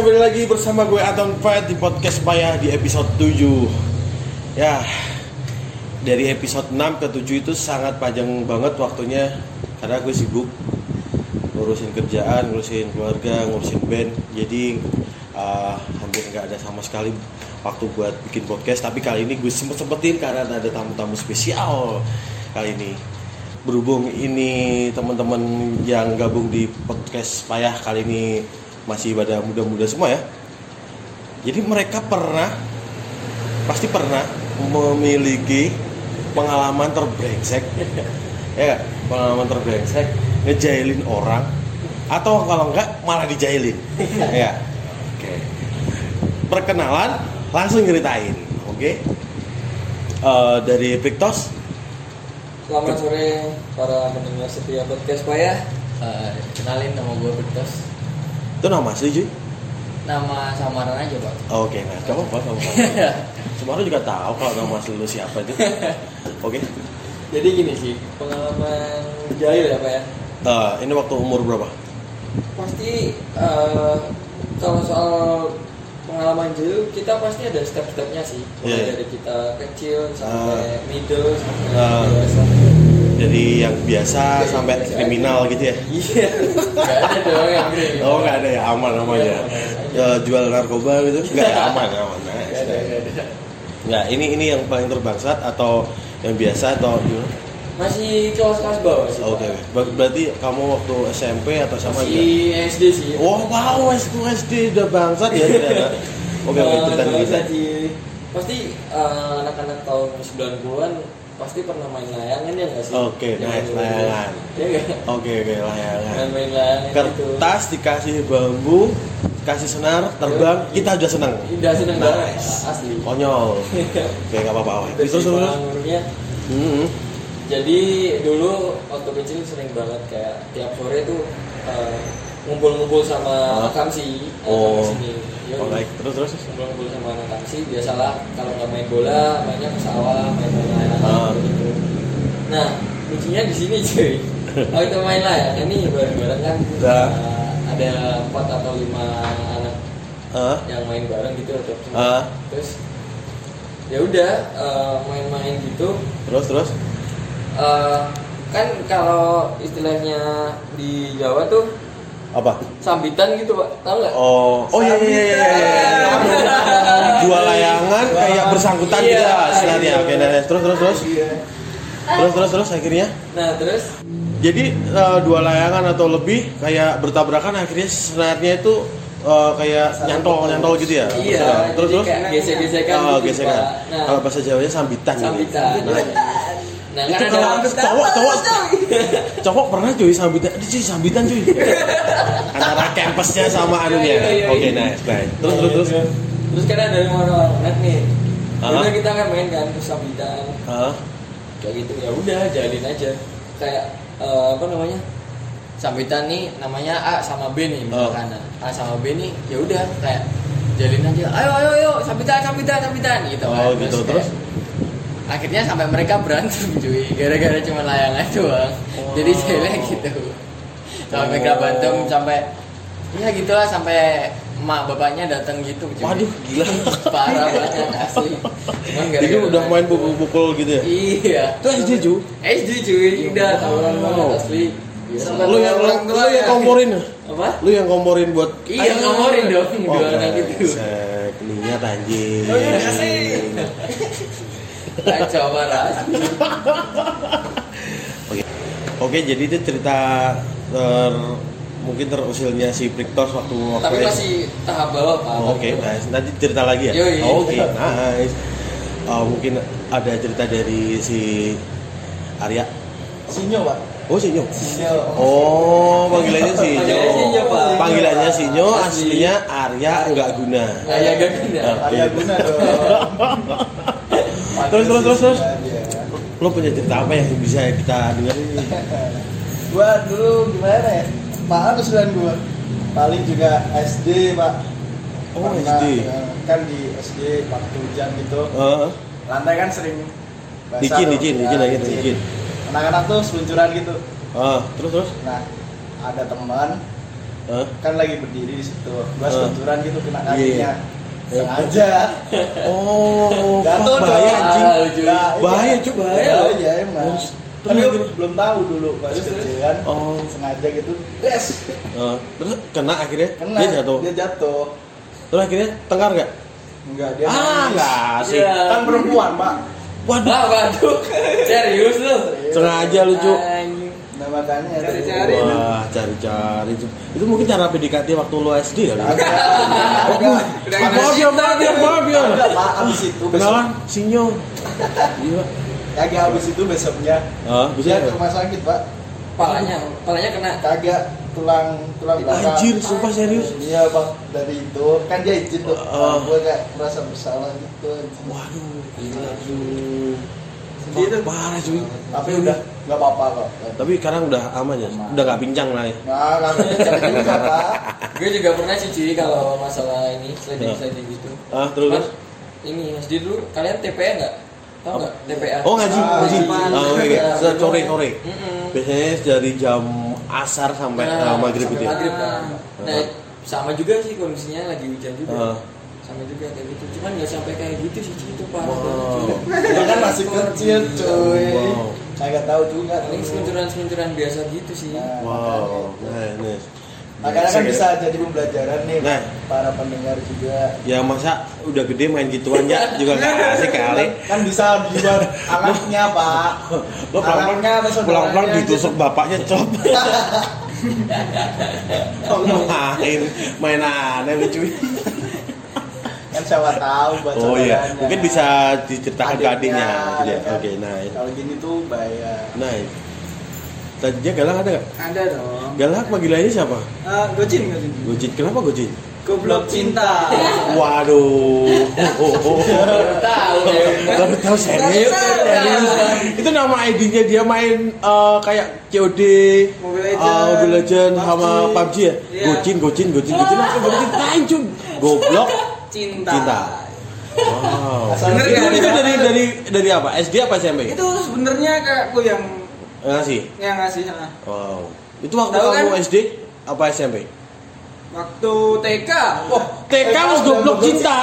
kembali lagi bersama gue Aton Fight di podcast Payah di episode 7 Ya, dari episode 6 ke 7 itu sangat panjang banget waktunya Karena gue sibuk ngurusin kerjaan, ngurusin keluarga, ngurusin band. Jadi uh, hampir nggak ada sama sekali waktu buat bikin podcast. Tapi kali ini gue sempet-sempetin karena ada tamu-tamu spesial kali ini. Berhubung ini teman-teman yang gabung di podcast payah kali ini masih pada muda-muda semua ya. Jadi mereka pernah pasti pernah memiliki pengalaman terbrengsek. Ya pengalaman terbrengsek ngejailin orang atau kalau enggak malah dijailin. Ya. Oke. Perkenalan langsung nyeritain oke? Eh, dari Victos. Selamat sore para pendengar setia podcast Payah. Eh, kenalin nama gue Victos. Itu nama asli cuy Nama samaran aja pak. Oke, nah coba apa sama Semua orang juga tahu kalau nama asli lu siapa itu. Oke. Jadi gini sih pengalaman jahil ya pak ya. Eh, ini waktu umur berapa? Pasti eh, kalau soal pengalaman jahil kita pasti ada step-stepnya sih. Mulai Iya. dari kita kecil sampai middle sampai Ah. dewasa. Dari yang biasa sampai kriminal gitu ya? Iya. Gak ada dong yang kriminal. Oh nggak ada ya aman namanya. Ya, jual narkoba gitu? Nggak ya aman aman. Nah, Gak gak. Ya ini ini yang paling terbangsat atau yang biasa atau gimana? Masih kelas-kelas bawah sih. Oke, Pak. Ber- berarti kamu waktu SMP atau sama juga? Masih SD sih. Wow, wow, SD, SD udah bangsat ya ternyata. Oke, oke, Eh, cerita cerita. jadi pasti eh, anak-anak tahun 90-an pasti pernah main layangan ya nggak sih? Oke, nice, dulu-dulu. layangan. Iya? Oke, oke, layangan. Main-main layangan gitu. kertas dikasih bambu kasih senar terbang kita udah seneng Udah seneng banget Nice. asli. konyol oke nggak apa-apa Terus terus terus terus umurnya. Hmm, Jadi dulu waktu kecil sering banget kayak tiap sore tuh eh, ngumpul-ngumpul sama kamsi Oh. Yoi. alright terus terus ngumpul-ngumpul sama anak taksi biasalah kalau nggak main bola mainnya ke sawah main main layangan Ah. gitu nah lucunya di sini cuy kalau kita main layangan nih bareng-bareng kan Dah. uh, ada empat atau lima anak ah yang main bareng gitu atau Ah. terus ya udah uh, main-main gitu terus terus uh, kan kalau istilahnya di Jawa tuh apa? Sambitan gitu pak. Tahu nggak? Oh. Oh iya iya iya iya, iya, iya. dua layangan kayak bersangkutan Iya, gitu lah iya. oke nah, terus terus terus. Terus terus terus akhirnya? Nah terus? Jadi eh, dua layangan atau lebih kayak bertabrakan akhirnya senarnya itu eh, kayak nyantol nyantol gitu ya? Iya, terus terus? gitu, gesekan Pak. Nah. kalau bahasa Jawanya sambitan gitu. Sambitan. Nah, Nah, itu kalau ada cowok cowok cowok pernah cuy sambitan ini cuy sambitan cuy antara campusnya sama anunya Iya, iya, oke iya. nice baik terus terus terus Terus kan ada orang-orang nih. Ah. Udah kita kan main kan terus sambitan Hah? kayak gitu ya udah jalin aja. Kayak eh, apa namanya? Sambitan nih namanya A sama B nih Oh. misalkan. A sama B nih ya udah kayak jalin aja. Ayo ayo ayo sambitan sambitan sambitan gitu Oh, kan. gitu. Terus? Akhirnya sampai mereka berantem cuy gara-gara cuma layangan doang. Oh. Jadi cewek gitu. Sampai mereka Oh. berantem sampai ya gitulah sampai emak bapaknya datang gitu cuy. waduh gila parah banget asli Cuman jadi gara-gara udah main itu. pukul-pukul gitu ya iya itu SD cuy SD cuy udah tahunan banget asli Sampai lu yang lu, orang tua lu yang ya. komporin ya apa lu yang komporin buat Iya, ngomporin dong, oh, dua anak itu. brengsek. niat anjing Oh, iya, asli. Oke. Oke, jadi itu cerita ter mungkin terusilnya si Priktos waktu waktu tapi masih tahap bawah pak Oh, Oke, nice. Nanti cerita lagi ya. Yoi. Oh, Oke, nice. Oh, mungkin ada cerita dari si Arya. Sinyo pak Oh, Sinyo. Sinyo Oh, panggilannya Sinyo. Panggilannya Sinyo, Pak. Panggilannya Sinyo, Asli. aslinya Arya enggak guna. ayah gak guna. Arya Guna dong Terus, terus, terus, terus. Lo punya cerita apa yang bisa kita dengerin? Gua dulu gimana ya Apaan usulan gua Paling juga SD pak Oh, Pernah, SD. eh, Kan di SD waktu hujan gitu Heeh. Lantai kan sering basah Licin, tuh. licin, Ya, licin lagi, licin. Anak-anak tuh seluncuran gitu Ah, terus terus. Nah ada teman Hah? kan lagi berdiri di situ gua Eh. seluncuran gitu kena Iya. kakinya Iya. sengaja Oh, jatuh bahaya anjing. Lucu. Bahaya, iya. Cuk. Bahaya. bahaya emang Terus, tapi belum tahu dulu pas kecil kan Oh. sengaja gitu des Eh, terus kena akhirnya kena dia jatuh. dia jatuh Terus akhirnya tengkar gak? enggak dia ah, enggak sih. Iya. kan perempuan pak Waduh, Ah, waduh. Serius lu? sengaja lucu. Anjing. Nah makanya Cari-cari. Wah, cari-cari itu. Itu mungkin cara PDKT waktu lu SD ya? Agak, Udah Maaf ya, maaf ya, maaf ya. Enggak, Pak, abis itu besok Kenalan, sinyo. Iya. kagak abis itu besoknya Ah, bisa dia ke ya? rumah sakit pak Palanya, palanya kena. kagak tulang tulang belakang Anjir, sumpah serius. iya pak dari itu kan dia izin tuh Ah. gue kayak merasa bersalah gitu. Waduh, Gila. aduh. Sedih tuh. Parah cuy. tapi udah nggak apa-apa kok Tapi sekarang udah aman ya? Aman. Udah gak pincang lah ya? nah katanya jadi juga pak Gue juga pernah sih cuy kalau masalah ini sliding sliding gitu. Ah, terus? Mas, ini Mas dulu kalian TPA nggak? Tahu nggak TPA? Oh ngaji, Ah, ngaji. Ah, oke, Iya. oke. Sore, sore. Biasanya dari jam asar sampai Nah, eh, maghrib sampai gitu ya? maghrib kan. Ah. Nah, sama juga sih kondisinya lagi hujan juga. Ah. Sama juga kayak gitu. Cuman nggak sampai kayak gitu sih itu parah. Wow. dia kan masih kecil cuy Wow. Kagak tahu juga Paling tuh. seluncuran-seluncuran biasa gitu sih. Nah, Wow, nice. makanya kan bisa jadi pembelajaran nih Nah. para pendengar juga Ya masa udah gede main gituan ya juga gak asik kali. kan bisa dibuat anaknya pak Lo atau pulang-pulang saudaranya ditusuk bapaknya cop. Tolong. main main aneh lucu. Kan siapa tahu buat Oh iya, mungkin bisa diceritakan ke adiknya. ya Gitu ya. kan? Oke, nice. kalau gini tuh bahaya Nice. Tadinya galak ada gak? ada dong Galak panggilannya siapa? uh, gocin gocin Gojin. Kenapa Gojin? goblok cinta Waduh. Oh, oh, oh. Tahu ya. Baru tahu serius. Serius. Itu nama ID-nya dia main eh, kayak COD, Mobile eh, Legends, Mobile Legends sama PUBG. Ya. Iya. Gocin, gocin, gocin, gocin. Aku baru ceritain cum. Goblok. Cinta, Cinta. Wow. Asal itu, bener itu dari dari dari apa? SD apa SMP? itu sebenarnya kakakku yang Ngasih. yang ngasih ah. Wow. Itu waktu Tahu kamu kan? SD apa SMP? waktu TK wah TK harus goblok cinta.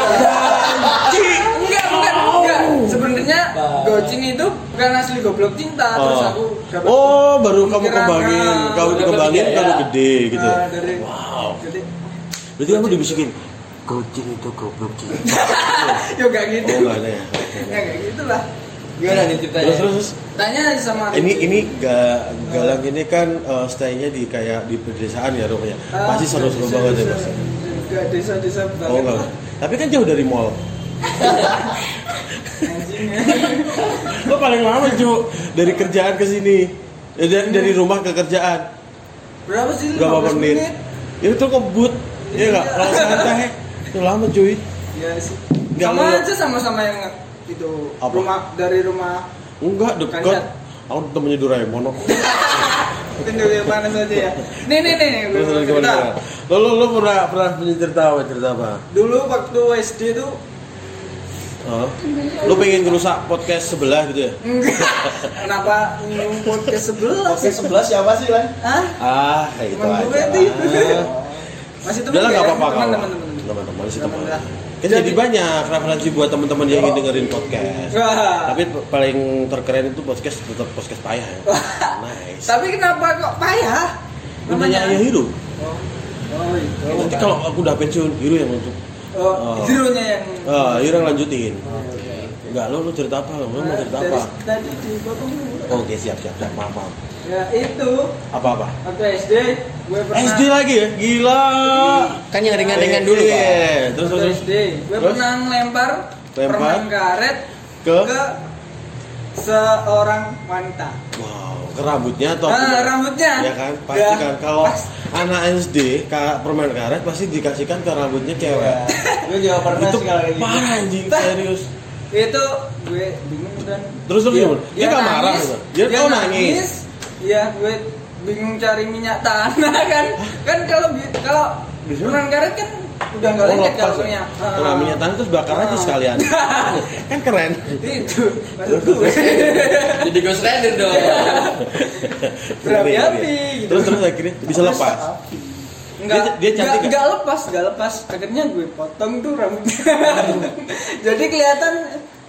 Enggak enggak enggak sebenarnya gocin itu bukan asli goblok cinta terus Oh. aku dapat Oh, baru kamu kembangin, kamu dikembangin ketiga ya. kalau gede gitu. Nah, dari Wow. jadi Berarti kamu dibisikin Gojin itu goblok cinta. ya enggak gitu Oh, enggak ada ya. Oke. ya kayak gitulah Gimana nih ceritanya? Terus terus tanya sama ini ini ga, galang ini kan eh, stay-nya di kayak di pedesaan ya rupanya. Ah, Pasti seru-seru banget ya pasti. enggak desa-desa banget Oh enggak. Tapi kan jauh dari mall. Lo paling lama cu dari kerjaan ke sini. Ya, dari, dari rumah ke kerjaan. berapa sih Berapa 15 menit? Ya itu kebut. Iya enggak? Kalau santai itu lama cuy. Iya sih. Nggak sama lu- aja sama-sama yang itu Apa? rumah dari rumah Enggak dekat. Aku temennya Doraemon. kok. tinggal di mana saja ya. Nih nih nih, nih gue cerita. gimana? Lo lo lo pernah pernah punya cerita apa? Cerita apa? Dulu waktu SD tuh Hah? Lo pengen ngerusak podcast sebelah gitu ya? enggak. Kenapa podcast sebelah? Podcast sebelah siapa sih lan? Hah? Ah, itu aja. Masih teman Udah lah nggak ya? apa-apa Teman, teman-teman sih Teman. Kan jadi banyak referensi buat teman-teman yang ingin dengerin podcast. Wah. Tapi paling terkeren itu podcast tetap podcast payah ya. Nice. Tapi kenapa kok payah? Namanya Ayah Hiro. Oh, oh itu. Nanti kalau aku udah pensiun, Hiro yang lanjut. Oh, Oh. hero-nya yang Ah, Hiro yang lanjutin. Oh, oke. Enggak, lo lo cerita apa? Lo mau cerita Dari- apa? Tadi dulu. Oke, siap siap siap. Maaf, maaf. Ya itu Apa apa? waktu SD gue pernah SD lagi ya? Gila. Kan yang ringan-ringan dulu, Iya. Pak. Terus Waktu terus. SD gue Terus? pernah ngelempar Lempar? permen karet Ke? ke seorang wanita. Wow, ke rambutnya atau Ah, apa? rambutnya. Ya kan, pasti Ya, kan kalau pas. anak SD ka, permen karet pasti dikasihkan ke rambutnya cewek. Gue juga pernah itu sih kalau kayak gitu. parah anjing, serius. Itu gue bingung dan Terus terus gimana? Dia nggak marah nangis, gitu? Dia tahu nangis. Iya, gue bingung cari minyak tanah kan. kan kalau kalau Bisa? permen karet kan udah nggak Oh, lengket ya? minyak. Kena minyak tanah terus bakar aja Ah. sekalian. kan keren. Itu gue. Jadi Ghost Rider dong. Berhati-hati gitu. Terus terus akhirnya bisa lepas. Dia, dia cantik enggak, enggak lepas, enggak lepas. Akhirnya gue potong tuh rambutnya. Jadi kelihatan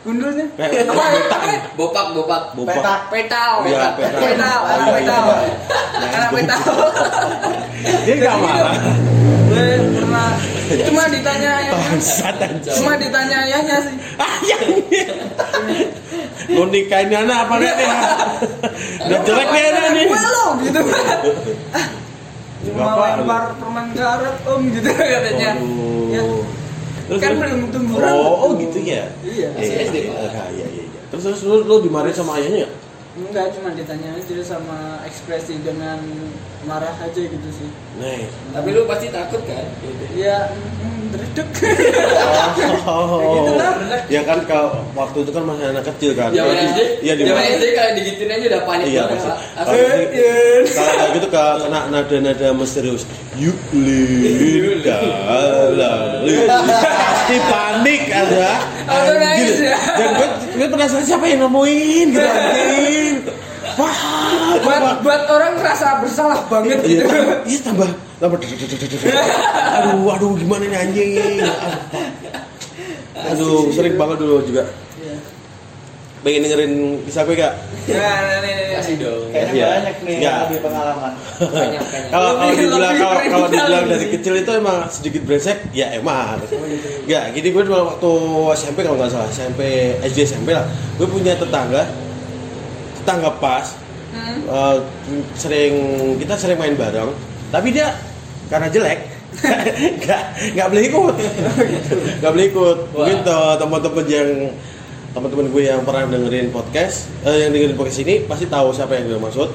gundulnya. Apa? Bopak, bopak. Bopak. Petak. Petau. Iya, Oh, anak iya, iya. Anak petau. Dia nggak marah. Gue pernah cuma ditanya ayahnya. Cuma ditanya ayahnya sih. Ayahnya. Lu nikahin anak apa enggak nih? Udah jelek nih anak nih. Gue lo gitu. Cuma Bapak, lempar permen karet om gitu katanya. Ya. Terus Kan belum tumbuh Oh, oh gitu ya. Iya. Iya, SD, iya, iya, iya, iya. Terus terus lu, lu dimarahin sama ayahnya nggak? Enggak, cuma ditanya aja sama ekspresi dengan marah aja gitu sih. Nih. Tapi lu pasti takut kan? Ya, mm, dredeg. Oh, gitu lah. ya kan kalau waktu itu kan masih anak kecil kan. Jadi- SD, Iya di zaman SD kalau digituin aja udah panik Iya banget, pasti. Pak. Kalau gitu- kalau kayak gitu ke kena nada-nada misterius. Yuk lin dalam. Pasti panik ada. Ya. Dan gue, gue penasaran siapa yang nemuin gitu anjing. Wah, buat buat orang ngerasa bersalah banget Iya, gitu. iya tambah tambah. Aduh, aduh gimana nih anjing. Aduh, sering banget dulu juga. Iya. Pengen dengerin kisah gue gak? Nih. Kasih dong. Kayaknya Iya. banyak nih Iya. yang lebih pengalaman. Banyak, banyak. Kalau kalau dibilang kalau kalau dibilang gitu dari sih. kecil itu emang sedikit brengsek, ya emang. Ya, gini gue dulu waktu SMP kalau nggak salah, SMP SD SMP lah, gue punya tetangga, tetangga pas, Hmm. eh, sering kita sering main bareng, tapi dia karena jelek, nggak nggak boleh ikut, nggak boleh ikut. Mungkin teman-teman yang teman-teman gue yang pernah dengerin podcast, eh, yang dengerin podcast ini pasti tahu siapa yang gue maksud.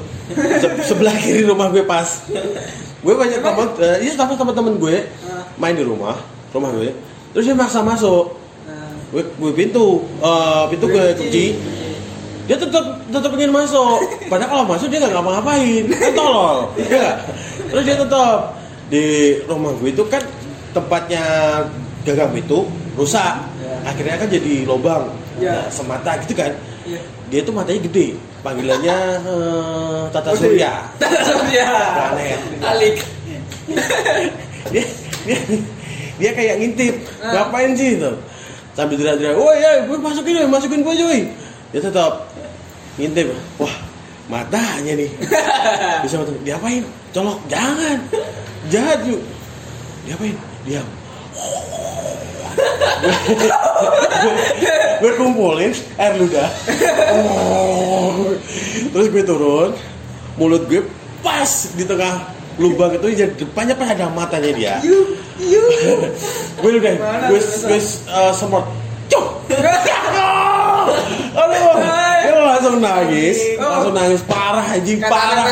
Se- sebelah kiri rumah gue pas. Gue banyak teman, eh, iya sama teman-teman gue main di rumah, rumah gue. Terus dia maksa masuk. Nah, Gue, gue pintu, eh, pintu gue kunci. Dia tetap tetap ingin masuk. Padahal kalau masuk dia nggak ngapa-ngapain, kan tolol. Nggak? Terus dia tetap di rumah gue itu kan tempatnya gagang pintu rusak. Akhirnya kan jadi lubang, Ya. Nah, semata gitu kan. Iya. Dia tuh matanya gede, panggilannya eh, Tata Surya. Surya. Planet. Alik. dia dia dia kayak ngintip Ah. ngapain sih itu sambil teriak-teriak woi ya gue masukin woi masukin gue cuy dia tetap ngintip wah matanya nih bisa mata diapain colok jangan jahat yuk diapain diam gue kumpulin air ludah Oh. terus gue turun mulut gue pas di tengah lubang itu jadi depannya pas ada matanya dia. Gue udah gue gue uh, semprot. Cuk! Aduh! Dia langsung nangis Oh. langsung nangis parah anjing parah.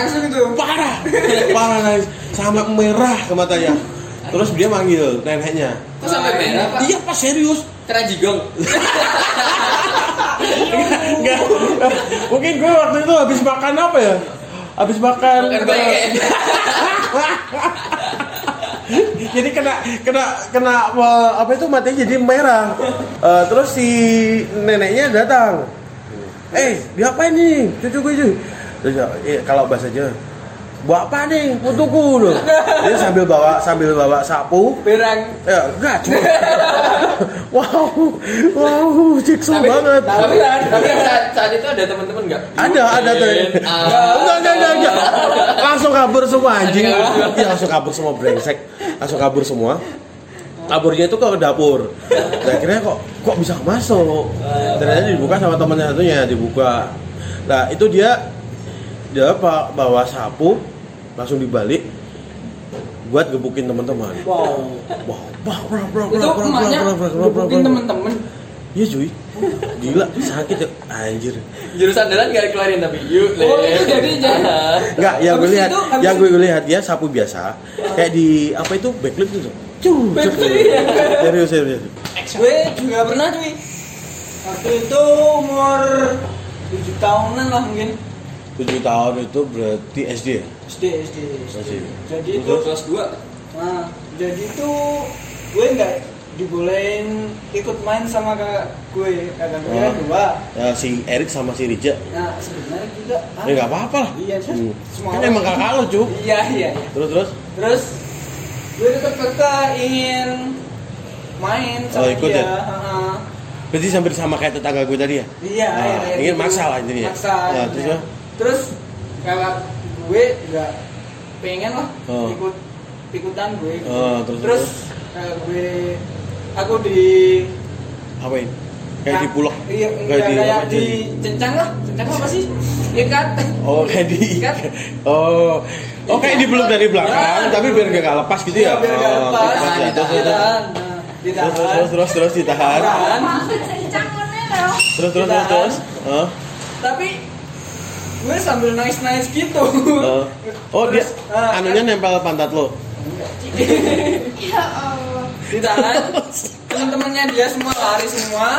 parah! Parah nangis sampai merah ke matanya terus dia manggil neneknya Kok sampai merah, Pak? iya pas serius. Kena jigong. Enggak, mungkin gue waktu itu habis makan apa ya? Habis makan jadi kena kena kena apa itu matanya jadi merah. Eh, terus si neneknya datang. Eh diapain nih? Cucu gue cuy. Terus eh, kalau bahasanya buat apa nih? Untukku loh dia sambil bawa sambil bawa sapu. Berang. ya enggak cuma. Wow wow Tapi, banget. tapi, tapi saat, saat itu ada teman-teman nggak? ada ada tuh. Ah. enggak enggak enggak enggak. Langsung kabur semua anjing. iya langsung kabur semua brengsek. Langsung kabur semua. Kaburnya itu ke dapur. Nah akhirnya kok kok bisa masuk ternyata dibuka sama temannya satunya dibuka. Nah itu dia dia apa bawa sapu langsung dibalik buat gebukin teman-teman Wow. wow wah bro bro Itu emaknya gebukin temen-temen. iya cuy gila sakit ya anjir Jurusan andalan nggak dikeluarin tapi yuk. Oh, itu jadi. Ah. Enggak, yang gue lihat, yang gue lihat dia sapu biasa, kayak di apa itu backflip itu, tuh. Cuh, Backflip. serius serius. Gue juga pernah cuy. Waktu itu umur 7 tahunan lah mungkin. Tujuh tahun itu berarti SD ya? SD SD. SD. Jadi itu kelas 2. Nah, jadi itu gue nggak dibolehin ikut main sama kakak gue, kakak gue kan Oh. dua. Ya, si Erik sama si Rija. Nah, sebenarnya juga. Ya nggak apa-apa lah. Iya? Hmm. Semua Kan emang kakak lo cuy. Iya, iya, iya. Terus terus. Terus gue tetap kekeh ingin main sama Oh, ikut dia ya? Heeh. Berarti hampir sama kayak tetangga gue tadi ya? iya Nah, iya, ingin gitu. maksa lah intinya. maksa Nah, terus iya. ya? Terus kakak gue nggak pengen lah Oh. ikut ikutan gue. Oh, terus- terus kakak gue aku di Apain? Kayak Nah, di pulau? iya, Kayak kayak, di kayak apa, di cencang lah. Cencang apa sih? Ikat Oh kayak di Ikat. Oh Oh kayak di peluk dari belakang Ya. Tapi biar gak lepas gitu ya? Iya, biar nggak Oh, lepas. ditahan, Ditahan, terus, terus, ditahan. Nah, terus, ditahan. terus, terus, terus, ditahan. Ditahan. Loh? Terus terus terus terus. Oh, tapi gue sambil nangis nangis gitu. Oh. Oh dia ah, Anunya nempel pantat lo? Ya Allah. ditahan teman-temannya dia semua lari semua.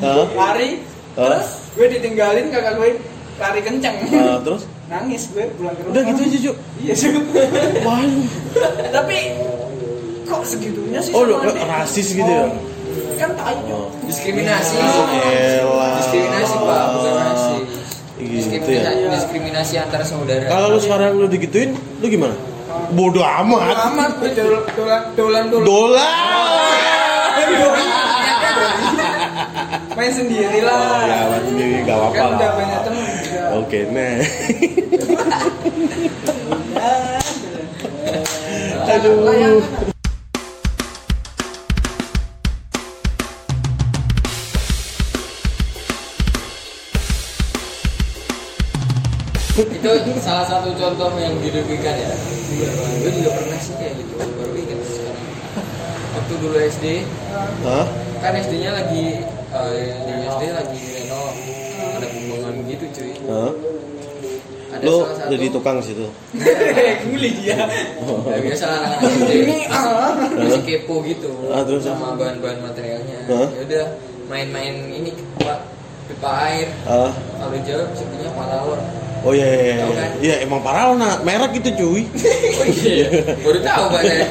Hah? lari. Hah? terus gue ditinggalin kakak gue lari kenceng. Ah, Terus? Nangis gue pulang ke rumah Udah gitu aja Cuk? Iya sih Waduh. Tapi kok segitunya sih Oh, lo rasis gitu ya? Oh, kan tai Oh. diskriminasi. Elah. Diskriminasi pak Gitu diskriminasi, ya diskriminasi antara saudara. Kalau lu sekarang lu digituin Lu gimana? Bodoh amat. Amat dolan dolan dolan! Dolan main sendiri Oh lah ya buat sendiri gak apa-apa kan udah banyak temen juga. Oke nah Aduh itu salah satu contoh yang dirugikan ya. Gue juga pernah sih kayak gitu baru ingat sekarang. Waktu dulu SD Hah? kan SD-nya lagi eh, di SD lagi renov ada pembangunan gitu cuy. Hah? ada salah satu. jadi tukang situ? Nguli dia. Ya biasa. Ini masih kepo gitu Ah, terus? sama bahan-bahan materialnya. Hah? ya udah main-main ini pak pipa air. Ah. kalau jawab sebenarnya paralon Oh iya iya iya. Kan? Iya emang parah nah merek itu cuy. oh iya baru tahu pak saya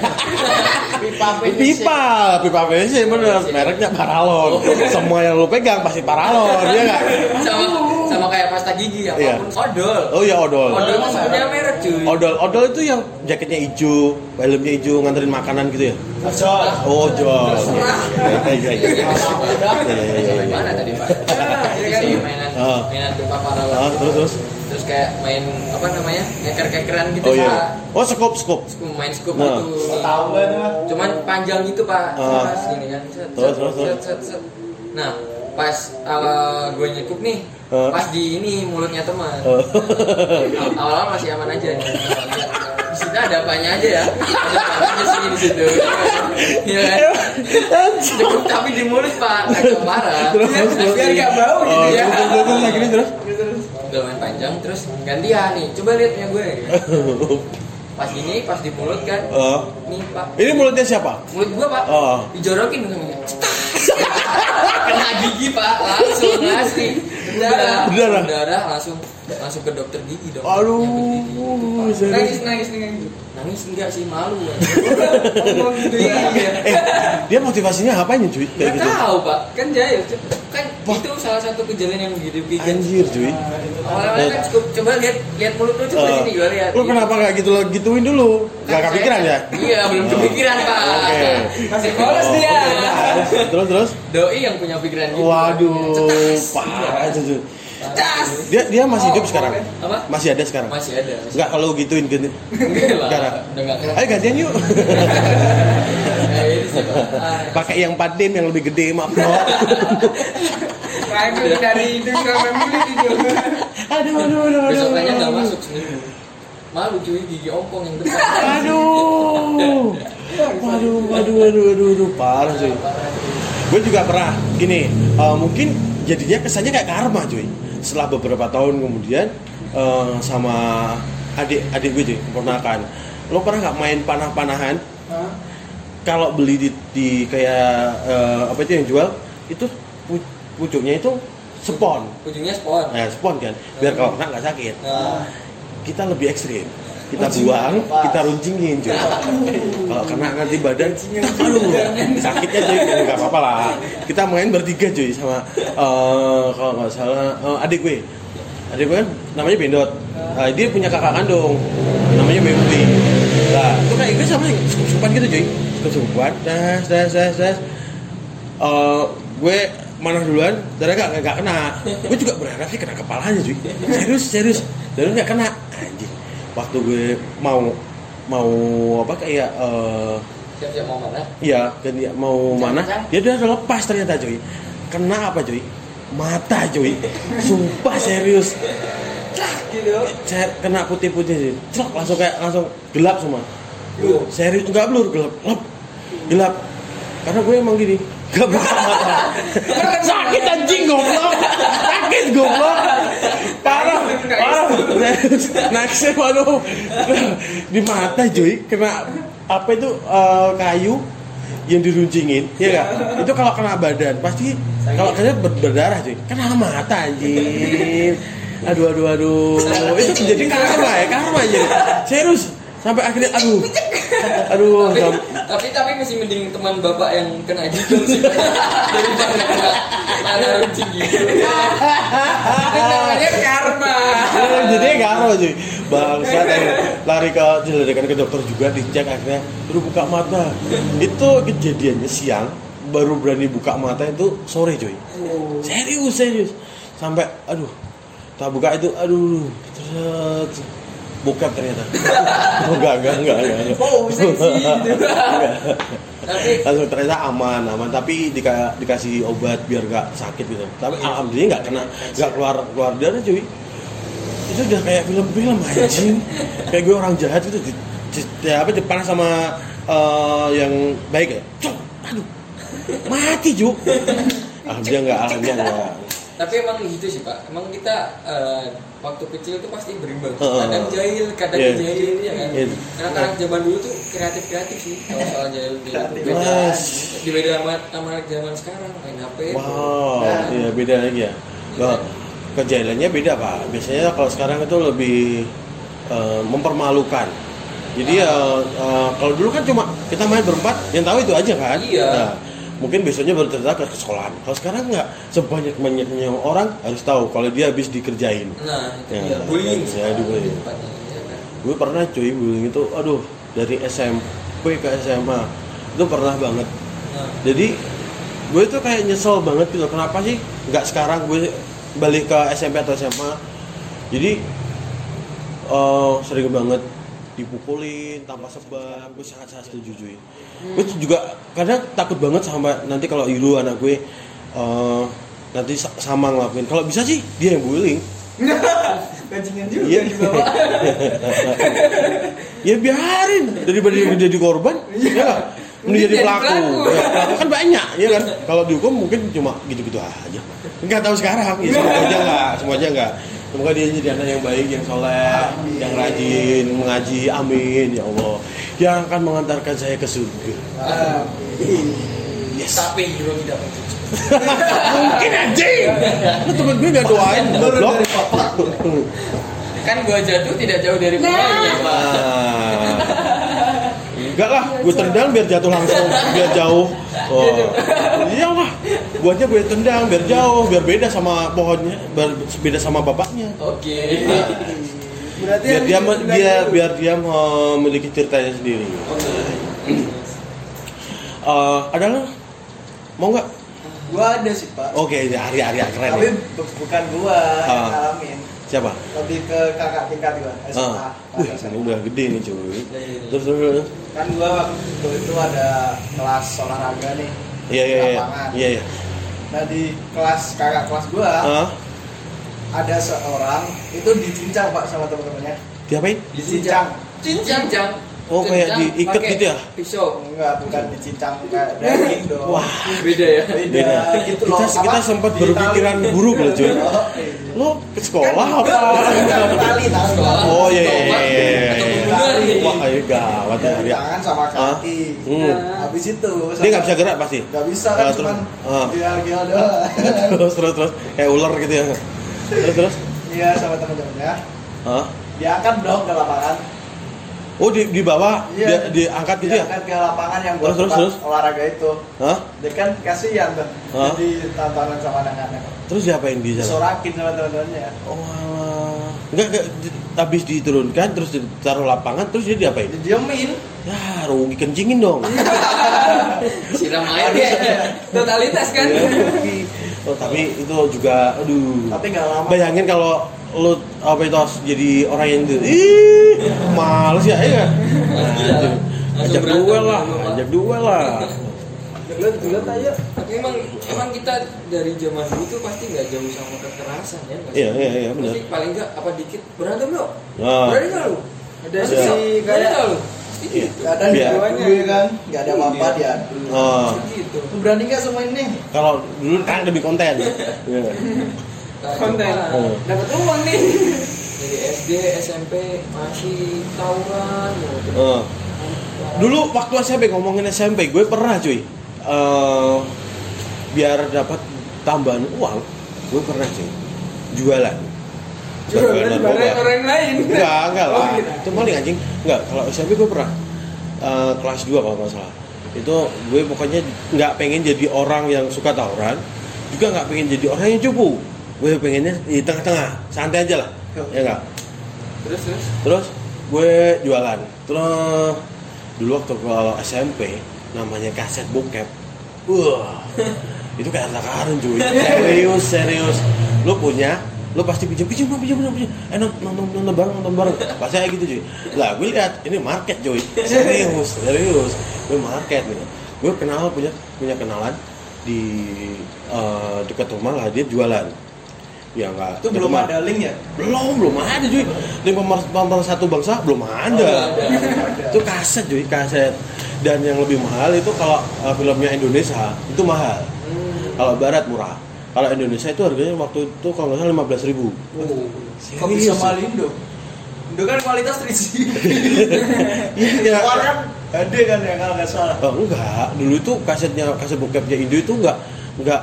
Pipa PVC. Pipa, pipa PVC bener mereknya Paralon. Semua yang lu pegang pasti Paralon, iya enggak? sama sama kayak pasta gigi Iya. apa pun odol Oh iya odol. odol itu sebenarnya merek cuy Odol, odol itu yang jaketnya hijau, helmnya hijau nganterin makanan gitu ya? Ojol. Oh. Terserah. Iya iya iya. Iya, iya. Iya, iya, iya, iya. mana tadi pak? kan? Sih, mainan Ah. pipa paralon. Ah, terus terus. Terus kayak main apa namanya keker-kekeran gitu Oh pak. iya. Oh skop skop. Terus main scoop Nah. gitu. Tahu? Mas? Cuman panjang gitu pak. Ah. Terus gini kan. Set, Terus, set, terus, terus. set, set, set. Nah pas uh, gue nyekup nih, Ah. pas di ini mulutnya teman. Oh. Aw- Awal-awal masih aman aja. Ada apanya aja ya. Ada apa aja sih di situ. Iya kan? Cukup tapi di mulut pak, kacau parah. Terus, Biar- terus. biar gak bau Oh, gitu ya. terus terus terus akhirnya terus. Udah main panjang terus gantian nih. Coba lihat punya gue. Pas gini, pas di mulut kan. Oh. Nih pak, Ini mulutnya siapa? mulut gua pak. Oh. Dijorokin namanya. Kena gigi pak, langsung. Berdarah. Berdarah? Berdarah langsung langsung ke dokter gigi dong. Aduh, nangis nangis Nangis enggak sih malu. kan. ngomong gitu ya Eh, dia motivasinya apanya cuy? Kayak Gak gitu. tahu pak, kan jahil. Kan itu salah satu kejadian yang gitu bikin. Anjir cuy. Awalnya kan cukup coba lihat lihat mulut lu coba Eh, sini gua lihat. Lu kenapa gak gitu lo gituin dulu? Gak Kan kepikiran saya- ya? Iya, belum kepikiran pak. Oke. masih polos dia Terus terus. Doi yang punya pikiran gitu. Waduh, parah cuy. Dia dia masih hidup Oh, sekarang? Apa? Masih ada sekarang? Masih ada. Enggak kalau gituin ganti. Enggak lah. Sekarang. Enggak. Ayo gantian yuk. Sih. Ah, Pakai yang 4 yang lebih gede, maaf bro. Aku dari sampai mulut itu aduh, aduh, aduh, Besok tanya nggak masuk seminggu. Malu cuy gigi ompong yang depan. Aduh. Waduh, waduh, waduh, waduh, waduh, parah cuy. Gue juga pernah gini, eh, mungkin jadinya kesannya kayak karma cuy. Setelah beberapa tahun kemudian eh, sama adik adik gue cuy, keponakan. Lo pernah nggak main panah-panahan? Kalau beli di, di kayak eh, apa itu yang jual itu pu- pucuknya itu spon. Ujungnya spon. Nah, spon kan, biar kalau kena nggak sakit. Nah, Kita lebih ekstrim. Kita buang, kita runcingin cuy. Kalau kena nanti badan, aduh, sakitnya cuy, ya nggak apa-apa lah. Kita main bertiga cuy sama eh, kalau nggak salah eh, adik gue. Adik gue kan namanya Bendot. Nah, dia punya kakak kandung namanya Membi. Nah, itu kayak gue sama kesukupan gitu cuy. Kesukupan, das das das das. Eh, gue mana duluan, darah gak, gak kena. Gue juga berharap sih kena kepalanya cuy. Serius serius, darah gak kena. Anjing. Waktu gue mau mau apa kayak eh Siap-siap mau mana? Iya, kan dia mau mana? Jangan-jangan. Dia udah lepas ternyata cuy. Kena apa cuy? Mata cuy. Sumpah serius. gitu kena putih-putih sih. Celak langsung kayak langsung gelap semua. Serius enggak blur, gelap. Gelap. Gelap. Karena gue emang gini, gak buka mata. Sakit anjing goblok. Sakit goblok. Parah, parah. Naksir waduh. Di mata cuy, kena apa itu eh, kayu yang diruncingin, ya? Itu kalau kena badan pasti kalau kena ber- berdarah cuy. Kena mata anjing. Aduh aduh aduh. Itu jadi karma ya, karma aja. Serius. Sampai akhirnya aduh. Aduh, tapi, gam- tapi tapi masih mending teman bapak yang kena jidung sih. Daripada kena kena runcing gitu. Itu namanya karma. Jadi karo cuy. Bangsa lari ke dilarikan ke dokter juga dicek akhirnya baru buka mata. Itu kejadiannya siang baru berani buka mata itu sore cuy. Serius serius. Sampai aduh tak buka itu aduh. Terus bokap ternyata. Oh, enggak enggak enggak enggak, enggak. Oh, seksi. Enggak. tapi langsung ternyata aman aman. Tapi dika- dikasih obat biar gak sakit gitu. Tapi alhamdulillah nggak kena nggak keluar keluar darah cuy. Itu udah kayak film-film anjing. Kayak gue orang jahat gitu di, di- ya apa dipanas sama eh, yang baik ya. Cuk, aduh. Mati cu alhamdulillah nggak alhamdulillah nggak tapi emang gitu sih pak emang kita eh, waktu kecil tuh pasti berimbang Heeh. kadang jahil kadang Iya. jahil ya kan Iya. karena anak zaman dulu tuh kreatif kreatif sih kalau soal jahil jahil tuh beda Mas. di beda sama sama anak zaman sekarang main hp Wow, iya beda lagi ya. Loh, kejahilannya beda pak. Biasanya kalau sekarang itu lebih eh, mempermalukan. Jadi ya eh, kalau dulu kan cuma kita main berempat, yang tahu itu aja kan. Iya. Nah, mungkin besoknya baru cerita ke sekolahan. Kalau sekarang nggak sebanyak banyaknya orang harus tahu kalau dia habis dikerjain. nah itu Ya, dia bullying ya, dibullying. Ya? Gue pernah cuy bullying itu, aduh dari SMP ke SMA itu pernah banget. Nah, Jadi gue tuh kayak nyesel banget gitu. Kenapa sih nggak sekarang gue balik ke SMP atau SMA? Jadi eh, sering banget dipukulin tanpa sebab. Gue sangat sangat setuju cuy. Gue tuh juga kadang takut banget sama nanti kalau Iru anak gue eh, nanti sa- sama ngelakuin. Kalau bisa sih dia yang bullying. bajingan juga Iya. di bawah ya biarin daripada dia jadi korban ya nggak? Mending jadi pelaku pelaku. Ya, pelaku kan banyak ya kan kalau dihukum mungkin cuma gitu-gitu aja nggak tahu sekarang ya semoga aja nggak semuanya nggak semoga dia jadi anak yang baik yang soleh yang rajin mengaji. Amin ya Allah. Yang akan mengantarkan saya ke surga. Yes. Tapi hero tidak penting mungkin anjing lu temen gue nggak doain goblok. kan gua jatuh tidak jauh dari pemainnya pak. Ah. Enggak lah, gue tendang biar jatuh langsung, biar jauh. Oh. Iyalah, buatnya gue tendang biar jauh, biar beda sama pohonnya, biar beda sama bapaknya. oke berarti Biar yang dia itu biar dia memiliki ceritanya sendiri. oke Eh, ada lo? Mau nggak? gua ada sih pak Oke, ya, Arya Arya keren tapi ya. bu- bukan gua yang Ah. ngalamin Siapa? lebih ke kakak tingkat gua SMA Ah, wih, udah gede nih cuy. iya, Terus terus. terus. kan gua waktu itu ada kelas olahraga nih Iya iya iya. lapangan. Iya iya. nah di kelas kakak kelas gua Ah, ada seorang itu dicincang pak sama teman-temannya diapain? dicincang cincang cincang Oh, kayak diikat gitu ya? pisau enggak bukan dicincang kayak daging dong Wah, beda ya beda, gitu loh kita kita Apa? sempat berpikiran buruk loh cuy. Oh, iya. Lo ke sekolah Kan, apa? tali Sekolah. Oh iya iya Tobat, iya. iya, iya. Wah, ayo gawat ya. Tangan sama kaki Hmm. habis itu Dia nggak bisa gerak pasti. nggak bisa Ah, kan terus- cuman ah. gila-gila doang terus terus terus kayak ular gitu ya. Terus terus. iya sama teman-temannya Hah? diangkat dong ke lapangan Oh di di bawah Iya. dia diangkat gitu ya? diangkat ke lapangan yang buat Terus, terus, olahraga itu Hah? dia kan kasihan tuh Hah? jadi tantangan sama anak-anak Terus diapain di sana? disorakin sama teman-temannya Oh alah. Enggak enggak di- habis diturunkan terus ditaruh lapangan terus dia diapain Didiemin. ya rugi kencingin dong siram air ya totalitas kan Ya, rugi. oh, tapi itu juga aduh Tapi nggak lama. bayangin kalau lu apa itu harus jadi orang yang itu ih males ya iya gila. Langsung ajak duel lah ajak duel lah Gelut, gelut aja. tapi emang emang kita dari zaman dulu tuh pasti nggak jauh sama kekerasan ya iya iya iya benar Pasti paling nggak apa dikit berantem lo Nah. berani nggak lu Ada Iya. berani kayak nggak lu Iya. Gak ada Biar- dua-duanya ya kan. Gak ada apa-apa dia. Oh, gitu Lu berani gak sama ini? kalau dulu kan lebih konten Iya. Konten. Oh. Dapat uang nih. dari SD SMP masih tawuran gitu. Oh. Dulu waktu SMP ngomongin SMP, gue pernah cuy. eh, biar dapat tambahan uang, gue pernah cuy. Jualan. Jualan barang orang lain. Enggak, enggak Oh, lah. gitu. Itu paling anjing. Enggak, kalau SMP gue pernah eh, kelas 2 kalau nggak salah. Itu gue pokoknya nggak pengen jadi orang yang suka tawuran, juga nggak pengen jadi orang yang cupu. Gue pengennya di tengah-tengah, santai aja lah. Ya enggak? terus terus Terus gue jualan. Terus dulu waktu kalau SMP namanya kaset bokep. Wah. itu kayak harta karun cuy. Serius, serius. Lu punya, lu pasti pinjam pinjam pinjam dong, pinjam. Eh nonton nonton nonton bareng nonton bareng. Pasti kayak gitu cuy. Lah gue lihat ini market cuy. Serius, serius. Gue market gitu. Gue kenal punya punya kenalan di eh, dekat rumah lah dia jualan. Ya enggak. Itu belum ada link ya? belum belum ada cuy link pemer, pemersatu bangsa belum ada. itu kaset cuy kaset dan yang lebih mahal itu kalau uh, filmnya Indonesia itu mahal kalau barat murah kalau Indonesia itu harganya waktu itu kalau nggak salah lima belas ribu Kok bisa mahal Indo? Indo kan kualitas 3G. iya Orang ada kan ya kalau nggak salah. Oh, enggak dulu itu kasetnya kaset bokepnya Indo itu enggak enggak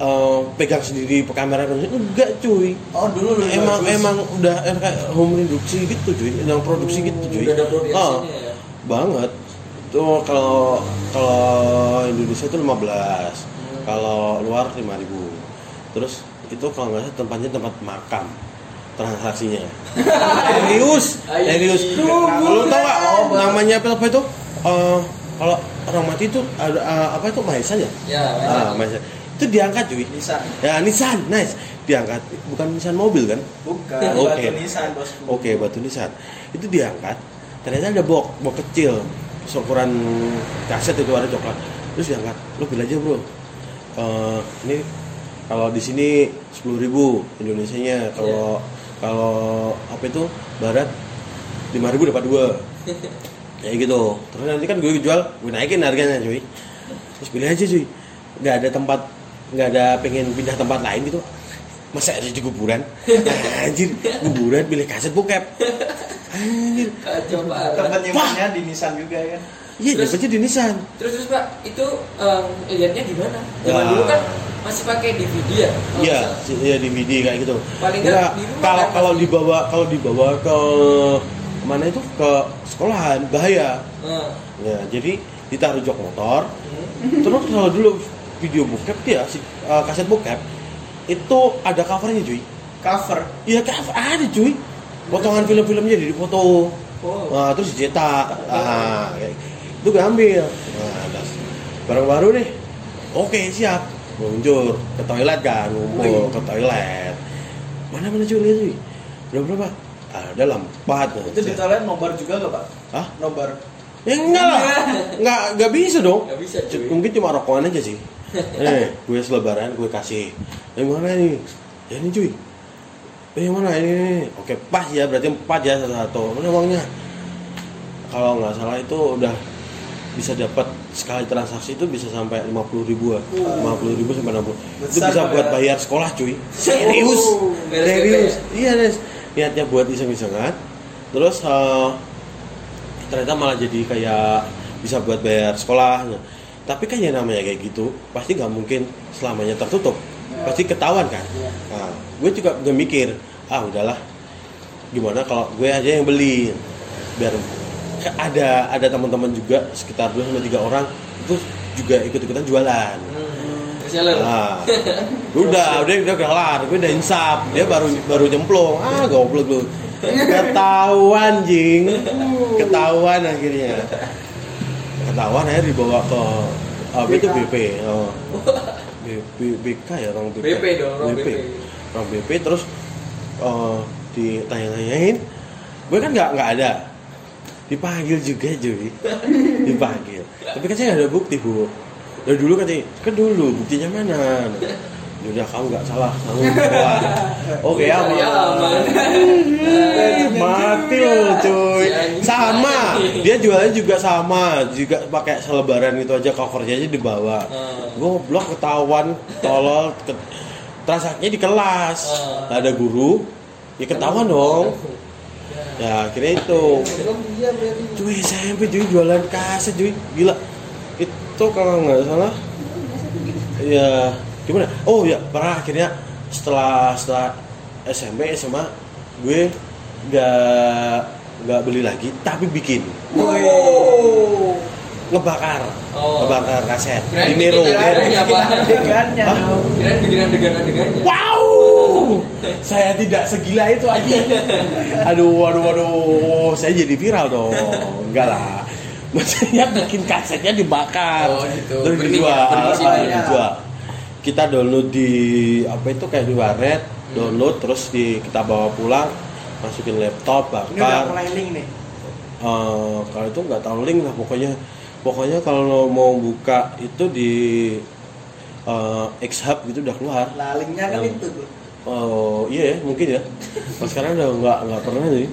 uh, pegang sendiri kamera enggak cuy. Oh dulu lu emang bagus. emang udah kayak home produksi gitu cuy. Yang produksi gitu cuy. udah ada Oh, ya? banget. Tuh kalau kalau Indonesia itu 15 kalau luar 5000 terus itu kalau nggak salah tempatnya tempat makam transaksinya. Serius? Serius. Lu tau gak oh, namanya apa, itu? Eh, kalau orang mati itu ada eh, apa itu? Maesan ya? Ya ah maesan itu diangkat cuy Nissan. ya Nissan nice diangkat bukan Nissan mobil kan Bukan. Oke. Batu Nissan bosku. Oke, batu nisan. Itu diangkat. Ternyata ada box, box kecil. Seukuran kaset itu warna coklat. Terus diangkat. Lu bilang aja, Bro. Eh, ini kalau di sini 10.000 ribu Indonesianya kalau kalau apa itu barat 5.000 dapat dua kayak gitu terus nanti kan gue jual gue naikin harganya cuy terus pilih aja cuy nggak ada tempat nggak ada pengen pindah tempat lain gitu. Masa ada di kuburan? Anjir kuburan pilih kaset bokep. Anjir. Kacau banget. Tempat nyimpannya di Nissan juga ya kan. iya Terus- dapetnya di Nissan terus terus pak itu um, lihatnya di mana? Zaman Ya. dulu kan masih pakai DVD ya? Iya, iya DVD kayak gitu. Paling nggak Enggak, kalau kan? kalau dibawa kalau dibawa ke mana itu? Ke sekolahan bahaya. Nah, Ya, jadi ditaruh jok motor. Terus kalau dulu video bokep dia si uh, kaset bokep itu ada covernya cuy. Cover. Iya cover ada cuy. Potongan film-filmnya jadi foto. Oh. Nah, terus dicetak. Ah, kayak- itu gue ambil. Nah, terus barang baru nih. Oke, siap. Muncul ke toilet kan, ngumpul ke toilet. Mana mana cuy lihat cuy. Berapa berapa? Ada lah empat. Itu di toilet nobar juga gak pak? Hah? Nobar. Ya enggak lah. Enggak enggak bisa dong. Nggak bisa, cuy. Mungkin cuma rokokan aja sih. eh, gue selebaran gue kasih. Yang mana nih? Ya ini cuy. Eh, yang mana ini, ini? Oke, pas ya, berarti empat ya satu-satu. Mana uangnya? Kalau nggak salah itu udah bisa dapat sekali transaksi itu bisa sampai 50 ribuan. 50 ribu sampai 60. itu Besar, bisa buat ya? bayar sekolah cuy. Serius. Beres Serius. Iya, Des. Niatnya buat iseng-isengan. Terus eh, ternyata malah jadi kayak bisa buat bayar sekolahnya tapi kan ya namanya kayak gitu pasti nggak mungkin selamanya tertutup. Pasti ketahuan kan? Nah, gue juga gue mikir ah udahlah. Gimana kalau gue aja yang beli? Biar ada ada teman-teman juga sekitar dua sampai tiga orang itu juga ikut-ikutan jualan. Hmm, Nah, udah, udah, udah kelar, gue udah insap, dia baru baru nyemplung, ah goblok lu. ketahuan jing. Ketahuan akhirnya ketahuan akhirnya dibawa ke apa itu BP oh. BP BK ya orang BK BP dong, orang BP. orang BP terus eh, ditanya-tanyain. Gue kan nggak nggak ada. Dipanggil juga Joy dipanggil. Tapi kan saya nggak ada bukti bu. Dari dulu kan kan dulu buktinya mana Yaudah kamu nggak salah. Kamu oke aman Ya, aman. mati loh cuy. Sama. Dia jualnya juga sama. Juga pakai selebaran itu aja. Covernya aja dibawa. Hmm. goblok ketahuan. Tolol. Ke, transaksinya di kelas. Hmm. Nggak ada guru. Ya ketahuan dong. Ya akhirnya itu. Berarti. cuy SMP cuy. Jualan kaset cuy. Gila. Itu kalau nggak salah. Ya gimana oh ya pernah akhirnya setelah setelah SMP SMA gue nggak nggak beli lagi tapi bikin Oh. ngebakar Oh. ngebakar kaset Kirain di adegannya. Adegannya. Hah? Kirain bikin adegan-adegannya. Wow, saya tidak segila itu aja. Aduh, aduh, aduh, saya jadi viral dong. Enggak lah. Maksudnya bikin kasetnya dibakar, Oh, gitu. terus dijual, ya, bening ah, dijual. Kita download di apa itu kayak di warnet, Hmm. download terus di kita bawa pulang, masukin laptop, Ini udah bakar. mulai link nih. Eh, kalau itu nggak tahu link lah pokoknya pokoknya kalau mau buka itu di eh, X Hub gitu udah keluar Nah, linknya kan itu tuh. oh iya ya mungkin ya Kalau sekarang udah nggak nggak pernah sih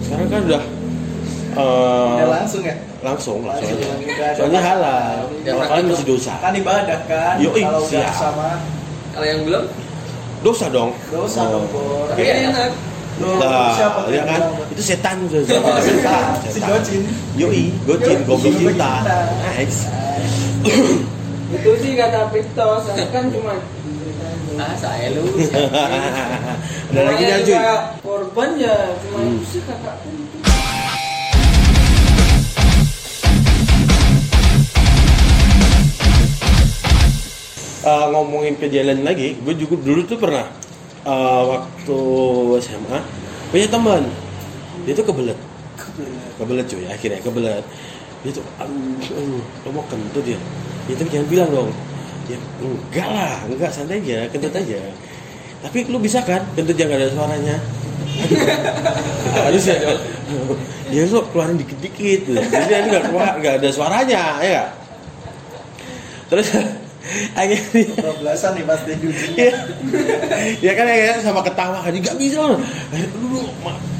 sekarang kan udah eh, Udah langsung ya. langsung langsung Langsung, aja ada soalnya halal Ya, kalau kalian masih dosa Kan ibadah kan. Yoi, Kalau udah siap. sama Kalau yang belum, dosa dong dosa Oh. dong, Bor. tapi enak. Loh, Nah, siapa ya kan bilang? itu setan tuh setan, Oh, setan. Si setan. Gocin. yoi gocin goblok cinta cinta. nice itu sih kata Pipto saya kan cuma Ah, saya lu. ada lagi cuy juga korban ya cuma Hmm. itu sih kakak itu Eh, ngomongin kejadian lagi, gue juga dulu tuh pernah eh, waktu SMA punya teman, dia tuh kebelet, kebelet cuy, akhirnya kebelet. Dia tuh, aduh, aduh, lo mau kentut ya? Tapi jangan bilang dong. Ya enggak lah, enggak santai aja, kentut aja. Tapi lu bisa kan kentut jangan ada suaranya? Harus ya dong. Ya lu keluarin dikit-dikit, jadi nanti nggak keluar, nggak ada suaranya, ya. Terus akhirnya Kebablasan nih pasti ya, ya kan ya sama ketawa kan nggak bisa loh dulu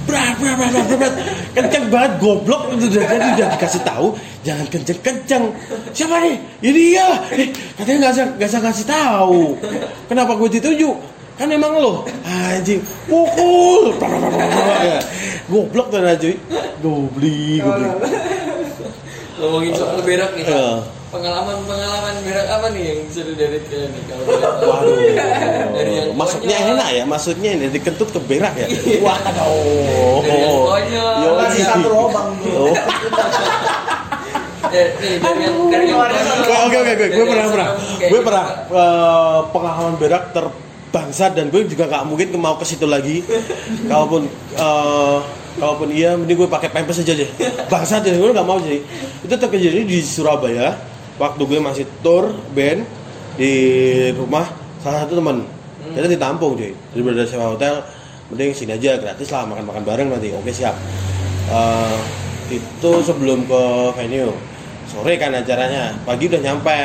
berat berat berat berat berat. Kenceng banget goblok. Itu udah jadi udah dikasih tahu jangan kenceng kenceng siapa nih? Ya dia. Eh, katanya nggak usah nggak usah ngasih tahu. Kenapa gue ditunjuk kan emang lo anjing pukul. Ya. goblok tuh cuy gobli gobli. Ngomongin soal berak nih. Pak. Pengalaman-pengalaman berak apa nih yang seru dari kalian nih kalau? Waduh, Dari yang maksudnya konyol. enak ya, maksudnya ini dikentut ke berak ya. Iya. Wah, aduh. Dari yang konyol. Yo, Masih satu lubang bro. Oh. Eh. Oke oke oke, gue pernah pernah, gue gitu, pernah eh, pengalaman berak terbangsat dan gue juga nggak mungkin mau ke situ lagi. Kalaupun eh, kalaupun iya, mending gue pakai pampers aja deh. Bangsat ya, gue nggak mau jadi. Itu terjadi di Surabaya waktu gue masih tour band di rumah salah satu teman. Kita ditampung cuy, daripada sewa hotel, mending sini aja gratis lah makan makan bareng nanti. Oke siap. Eh, itu sebelum ke venue. Sore kan acaranya pagi udah nyampe.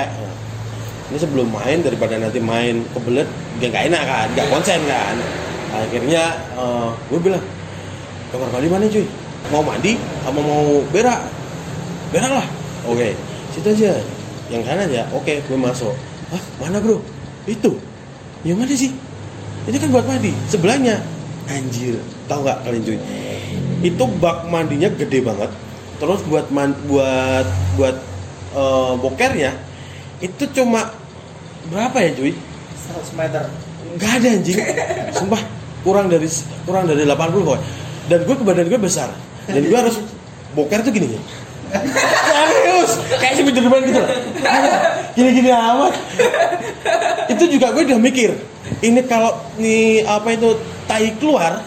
Ini sebelum main daripada nanti main kebelet dia nggak enak kan nggak konsen kan. Akhirnya eh, gue bilang kamar mandi mana cuy? Mau mandi sama mau berak. Berak lah. Oke situ aja yang kanan ya? Oke gue masuk. Hah, mana bro? Itu. Yang mana sih? Ini kan buat mandi sebelahnya. Anjir tahu nggak kalian cuy? Itu bak mandinya gede banget. Terus buat man, buat buat eh, bokernya itu cuma berapa ya cuy? 100 meter. nggak ada anjing. Sumpah kurang dari kurang dari 80 pokoknya. Dan gue ke badan gue besar. Dan gue harus boker tuh gini nih serius? Kayak si depan gitu. Loh gini gini amat. Itu juga gue udah mikir ini kalau nih apa itu tai keluar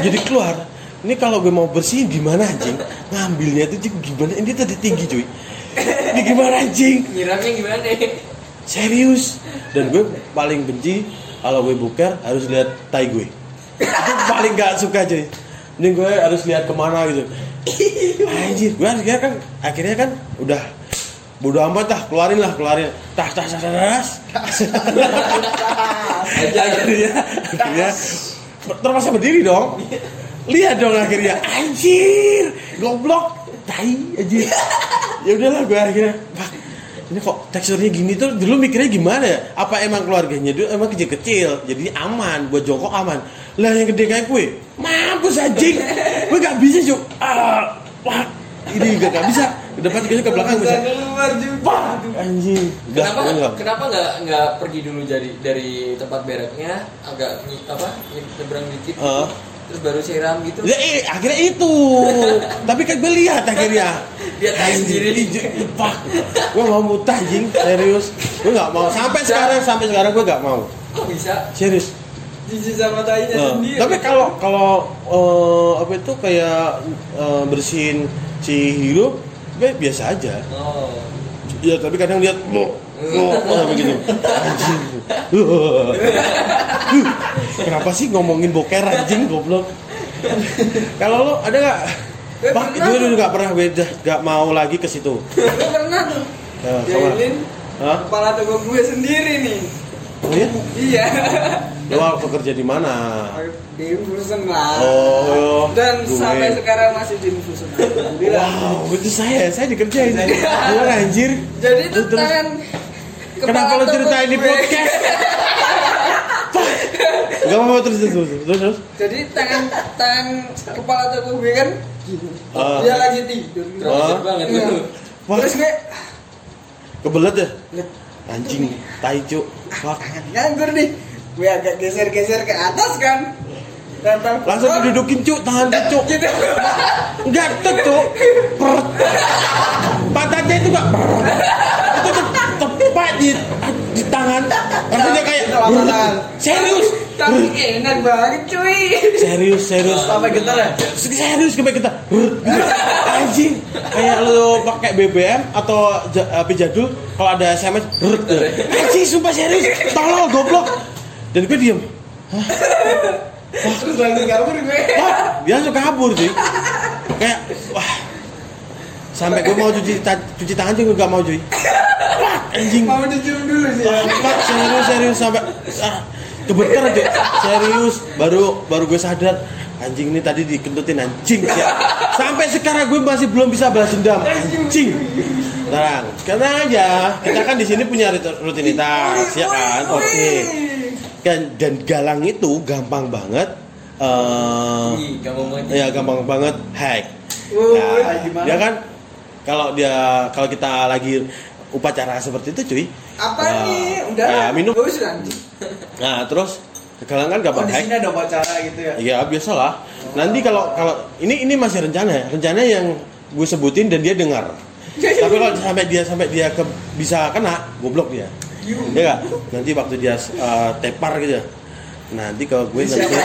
jadi keluar. Ini kalau gue mau bersihin gimana anjing? Ngambilnya itu gimana? Ini tadi tinggi cuy. Ini gimana anjing? Nyiramnya gimana serius? Dan gue paling benci kalau gue buker harus lihat tai gue. Itu paling gak suka cuy. Ini gue harus lihat ke mana gitu anjir gue akhirnya kan? Akhirnya kan udah bodo amat lah keluarin lah keluarin. Tas tas tas tas akhirnya akhirnya. Terpaksa berdiri dong. Lihat dong akhirnya. Anjir goblok. Tai anjir. Ya udahlah gue akhirnya "Pak, ini kok teksturnya gini tuh dulu mikirnya gimana ya? Apa emang keluarganya dulu emang kecil kecil jadi aman buat jongkok aman. Lah yang gede kayak gue mampus anjing. Gue gak bisa cuk. Ah, wah. Ini gak, gak bisa. Ke depan ke ke belakang bisa keluar juga. Wah, anjing. Udah kenapa gue nggak. kenapa nggak nggak pergi dulu dari dari tempat bereknya agak apa nyebrang dikit Heeh. Terus baru siram gitu. Ya, eh, akhirnya itu. Tapi kan gue lihat akhirnya. Dia tahu sendiri. Pak, gue mau mutah anjing. Serius. Gue nggak mau. Sampai sekarang sampai sekarang gue nggak mau. Kok bisa? Serius. Jijik sama tainya Nah, sendiri. tapi kalau kalau eh, apa itu kayak eh, bersihin si hero gue biasa aja. Oh. Ya tapi kadang lihat lo lo sampai gitu anjing kenapa sih ngomongin boker anjing goblok kalau lo ada nggak Gue Pak, pernah. gue dulu nggak pernah udah nggak mau lagi ke situ. gue pernah tuh Ya, Hah? kepala toko gue sendiri nih Oh iya? iya Lo bekerja di mana? di infusion lah Oh, dan gue. sampai sekarang masih di infusion. Wow, itu saya, saya dikerjain. Gue anjir. jadi itu tangan Kenapa lo ceritain di podcast? Gak mau terus terus terus terus. jadi tangan tangan kepala toko gue kan gini Ah. dia lagi tidur Ah. Keren banget Iya. tuh Wah. terus gue Kebelet ya? Anjing, tai cuk. Fuck. tangan nganggur nih gue agak geser-geser ke atas kan Nempel Langsung perut. didudukin cuk, tangan cuk. gitu Enggak cuk. Perut. Pantatnya itu enggak. Di di tangan. Rasanya kayak serius. tapi enak banget cuy. Serius, serius. Sampai getar ya? Serius sampai kita. Anjing. Kayak lu pakai BBM atau HP jadul kalau ada SMS anjing sumpah serius. Tolol goblok. Dan gue diem. Terus langsung kabur gue. Wah dia langsung kabur sih. Kayak wah. Sampai gue mau cuci cuci tangan juga gak mau cuy. wah anjing. Mau dicium dulu sih. Ya Pak, serius serius sampai ah, kebeter aja serius baru baru gue sadar. Anjing ini tadi dikentutin anjing ya. sampai sekarang gue masih belum bisa balas dendam. Anjing. Tenang, karena aja kita kan di sini punya rutinitas ya kan? Oke. kan dan galang itu gampang banget eh Ih, gampang banget. ya gampang banget hack. Ya, gimana? dia kan? Kalau dia kalau kita lagi upacara seperti itu cuy apa eh, nih udah ya, minum Bagus, anjing. Nah, terus galang kan Oh di hack. sini ada upacara gitu ya? Iya, biasalah. Nanti kalau kalau ini ini masih rencana ya. Rencana yang gue sebutin dan dia dengar. Tapi kalau sampai dia sampai dia ke, bisa kena, goblok dia. Ya gak? Nanti waktu dia uh, tepar gitu ya. Nanti kalau gue nanti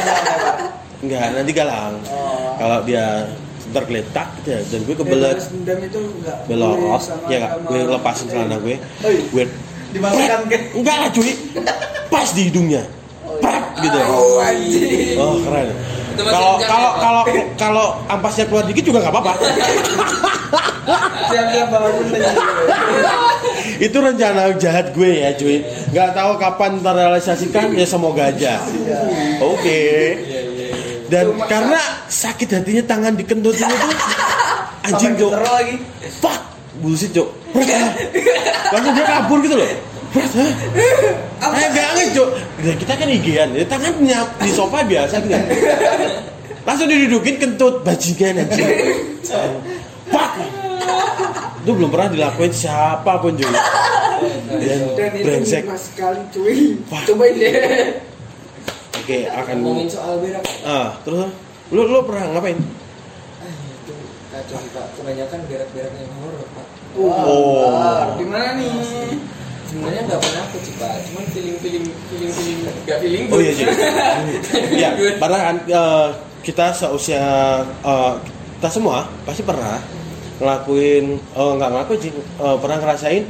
enggak, nanti galang. Oh. Kalau dia ntar geletak gitu ya, dan gue Ya, kebelet balas dendam itu enggak belos, ya gak? Gue lepasin celana gue, gue Dimasukkan ke enggak lah cuy, pas di hidungnya, prak gitu. Oh, anjing. Oh keren. Kalau kalau ya, kalau kalau ampasnya keluar dikit juga nggak apa-apa. Siap-siap bawa gunting. Itu rencana jahat gue ya cuy. Nggak tahu kapan terrealisasikan ya semoga aja. Oke. Dan Cuma- karena sakit hatinya tangan dikentutin itu anjing cok. lagi. Fuck. Bullshit cok. Ah. Langsung dia kabur gitu loh. Pret, ah. Eh enggak aneh cok. Ya, kita kan IG-an. Ya, tangannya di sofa biasa gitu. Langsung didudukin kentut bajingan anjing. Fuck. Itu belum pernah dilakuin siapa pun juga. Dan Dan brengsek. murah sekali cuy. Cobain deh. Oke, akan ngomongin soal berak Ah, terus lu lu pernah ngapain? ah, itu kacau sih pak kebanyakan berak-berak yang horor pak Oh. Gimana nih? sebenarnya nggak penakut sih pak cuman feeling feeling feeling feeling nggak feeling Oh iya sih. ya, karena kan eh, kita seusia eh, kita semua pasti pernah ngelakuin oh nggak ngelakuin sih eh, pernah ngerasain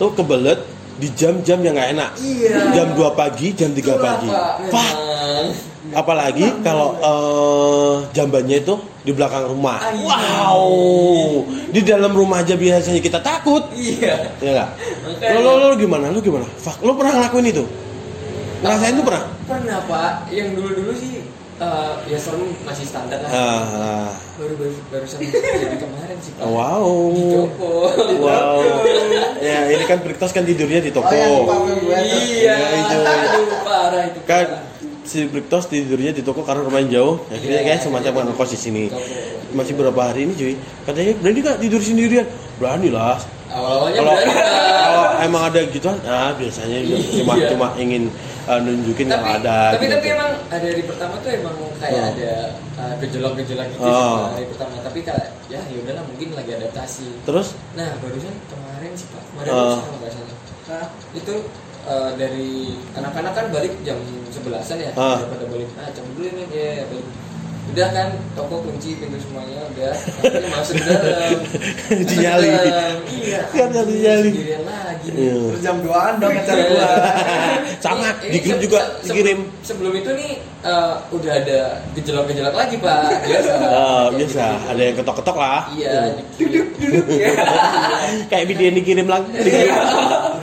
tuh kebelet di jam-jam yang nggak enak. Iya. Jam 2 pagi, jam 3 Itulah, pagi. Pak, Wah. Apalagi kalau eh, jambannya itu di belakang rumah. Ah, iya. Wow. Di dalam rumah aja biasanya kita takut. iya Ya enggak? Makanya. Lo, lo, lo gimana? Lo gimana? Fak, lo pernah ngelakuin itu? Ngerasain itu pernah? pernah pak yang dulu dulu sih eh, ya serem masih standar lah Ah, baru baru barusan jadi kemarin sih pak wow. di Joko Wow. ya ini kan Briktos kan tidurnya di toko. Oh, yang gue. iya Ya, itu. aduh parah itu Kan. Si Briktos tidurnya di toko karena rumahnya jauh. Akhirnya Iya. kayak semacam ngekos di sini. Masih berapa hari ini cuy? Katanya berani gak tidur sendirian? Berani lah. awal-awalnya Kalau kalau emang ada gituan, ah biasanya cuma Iya. cuma ingin uh, nunjukin yang tapi, ada. tapi gitu. tapi emang ada hari pertama tuh emang kayak Oh. ada uh, gejolak-gejolak gitu Oh. Hari pertama tapi kayak ya ya udahlah mungkin lagi adaptasi Terus? nah barusan kemarin sih pak kemarin Oh. kalau nggak salah Nah, itu uh, dari anak-anak kan balik jam sebelasan ya Ah. udah pada balik ah jam dulu nih ya balik udah kan toko kunci pintu semuanya udah masuk ke dalam Dinyali. dalam. iya Kan anjing, dinyali. sendirian lagi nih. Iya. Terus jam 2an dong ngejar Iya. gua. Sama, ini dikirim se- juga, se- dikirim. Sebelum, sebelum itu nih uh, udah ada gejolak-gejolak lagi pak. Biasa. Ah, Kayak biasa, gitu. ada yang ketok-ketok lah. Iya. Duduk duduk. Kayak video yang dikirim lagi.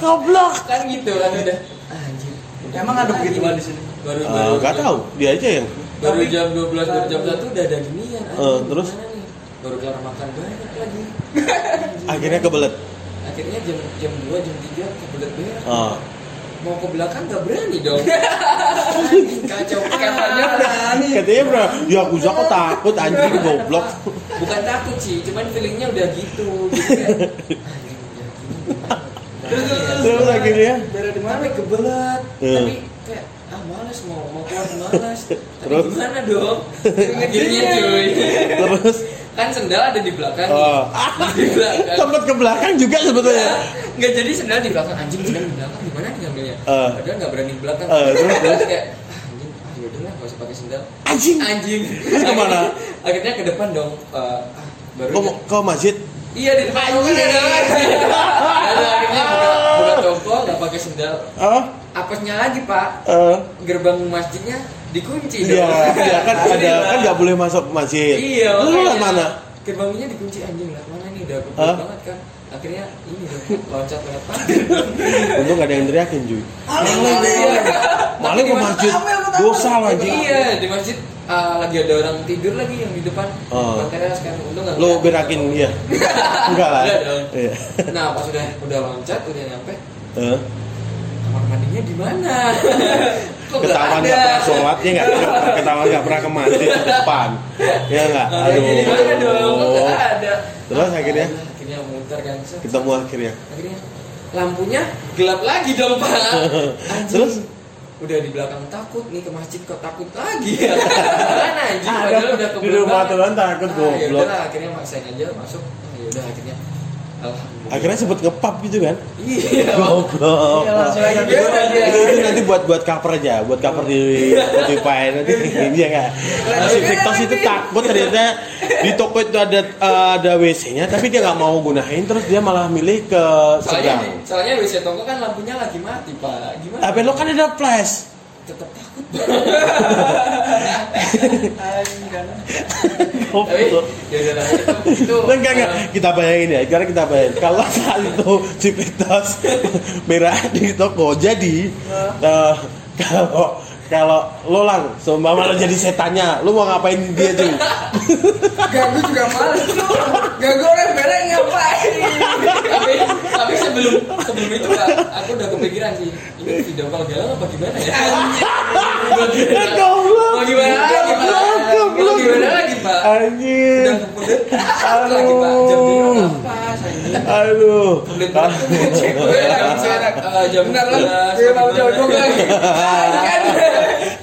Goblok. kan gitu kan udah. Anjir. Emang ada nih. di sini? Baru Ah, baru. Gak tahu, dia aja yang. Baru Tapi- jam 12 baru jam 1 udah ada ginian. Eh, terus? Baru kelar makan banyak lagi. Akhirnya kebelet. Akhirnya jam jam 2 jam 3 kebelet berak. Ah. Mau ke belakang gak berani dong. Kacau katanya berani. Katanya bro, ya aku kok takut anjing goblok. bukan takut sih cuman feelingnya udah gitu gitu kayak anjing, ya gini gimana? Terus, terus, Gimana ya? Terus akhirnya Beda di mana? tapi kebelet Hmm. tapi kayak ah malas mau mau keluar malas tapi Terus? gimana dong akhirnya cuy terus kan sendal ada di belakang nih. oh, di belakang tempat ke belakang juga sebetulnya. nggak jadi sendal di belakang anjing sendal di belakang gimana ngambilnya Eh. padahal nggak berani di belakang Eh, terus, terus? kayak ah, anjing ah yaudahlah nggak usah pakai sendal Anjing. anjing Terus ke mana? akhirnya ke depan dong Eh, ah, baru Kok ke masjid? Iya di depan toko kan ada lagi. Ada akhirnya buka, buka toko nggak pakai sendal. Oh, Apesnya lagi pak, eh, gerbang masjidnya dikunci. iya, iya kan ada kan nggak boleh masuk masjid. Iya. Lu lewat mana? Gerbangnya dikunci anjing lah mana nih udah keburu banget kan. Akhirnya ini loncat lewat pagar. Untung gak ada yang teriakin cuy. Iya. Maling ke masjid, dosa anjing. Iya di masjid ah, lagi ada orang tidur lagi yang di depan. Oh. Depan teras kan untung nggak. Kelihatan. berakin dia? Enggak lah. Enggak dong. Iya. Nah pas udah udah loncat udah nyampe Eh, kamar mandinya di mana? Nggak Ketahuan ada? gak pernah sholat ya nggak? Ketahuan gak pernah ke masjid di depan. Ya nggak? Di mana dong? Kok Aduh. nggak ada? Terus akhirnya? akhirnya muter kan. Ketemu akhirnya. Akhirnya lampunya gelap lagi dong pak. Terus? Udah di belakang takut nih ke masjid kok takut lagi ya. Mana anjing padahal udah keburu rumah. Tuhan takut Ah, goblok. yaudahlah, akhirnya maksain aja masuk. Ah, yaudah akhirnya. Akhirnya sempet ngepap gitu kan? Iya. Goblok. Iya, langsung aja Iya, iya. itu, itu nanti buat buat cover aja, buat cover di Spotify nanti iya nggak? Si Victos itu takut ternyata di toko itu ada eh, ada WC-nya, tapi dia nggak mau gunain, terus dia malah milih ke Soalnya, seberang. soalnya WC toko kan lampunya lagi mati pak. Gimana? Tapi lo kan ada flash. Tetap takut. Tapi ya udah lah itu itu. Enggak enggak, eh, kita bayangin ya, karena kita bayangin kalau saat itu si merah di toko jadi eh, kalau kalau lo lang, seumpama lo jadi setannya, lo mau ngapain dia cuy? Gak, gue juga males Gak gue orang bereng ngapain tapi, tapi sebelum sebelum itu pak Aku udah kepikiran sih Ini video call galau apa gimana ya Ya goblok. Mau gimana lagi pak Mau gimana lagi pak Anjir. Udah kemudian lagi pak Jam biru pas anjing. Aduh. Kemudian gue lagi serak eh, Jam Bentar lah, 11 dia mau jauh-jauh lagi.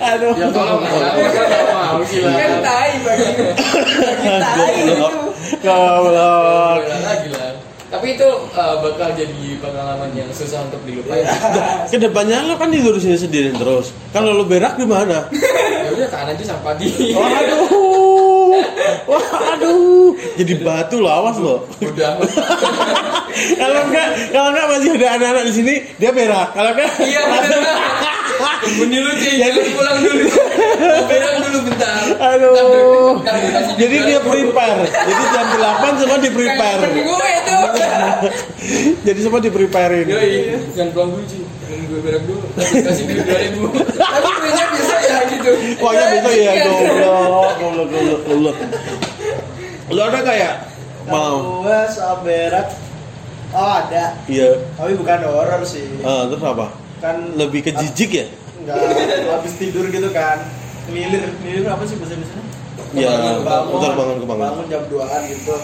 Aduh. Ya tolong mau sih lah Kan tai bagi. Tai itu. Goblok. Gimana lagi lah tapi itu uh, bakal jadi pengalaman yang susah untuk dilupain. Ke depannya lo kan tidur sini sendirian terus. Kalau lo berak gimana? ya udah tahan aja sama pagi. Waduh, waduh, jadi batu lo awas lo. Udah. kalau enggak, kalau enggak masih ada anak-anak di sini, dia berak. Kalau enggak, Iya bener. Tunggu dulu sih, jangan pulang dulu. Berak dulu bentar. aduh. Kasih Jadi dia prepare. Jadi jam 8 semua di prepare. Gue itu. Jadi semua di preparein. Yoi, jangan pulang dulu sih. Tunggu gue berak dulu. Kasih kasih duit dua ribu. Tapi kuenya biasa ya gitu. Pokoknya besok ya Iya. goblok, goblok, goblok, goblok. Lo ada kayak mau? Gua soal berak. Oh ada, Iya. tapi bukan horor sih. Ah, terus apa? Kan Lebih ke jijik ya? Enggak, habis tidur gitu kan. Ngelilir, ngelilir apa sih bahasa Indonesia? Ya, bentar bangun kebangun. Bangun jam 2an gitu.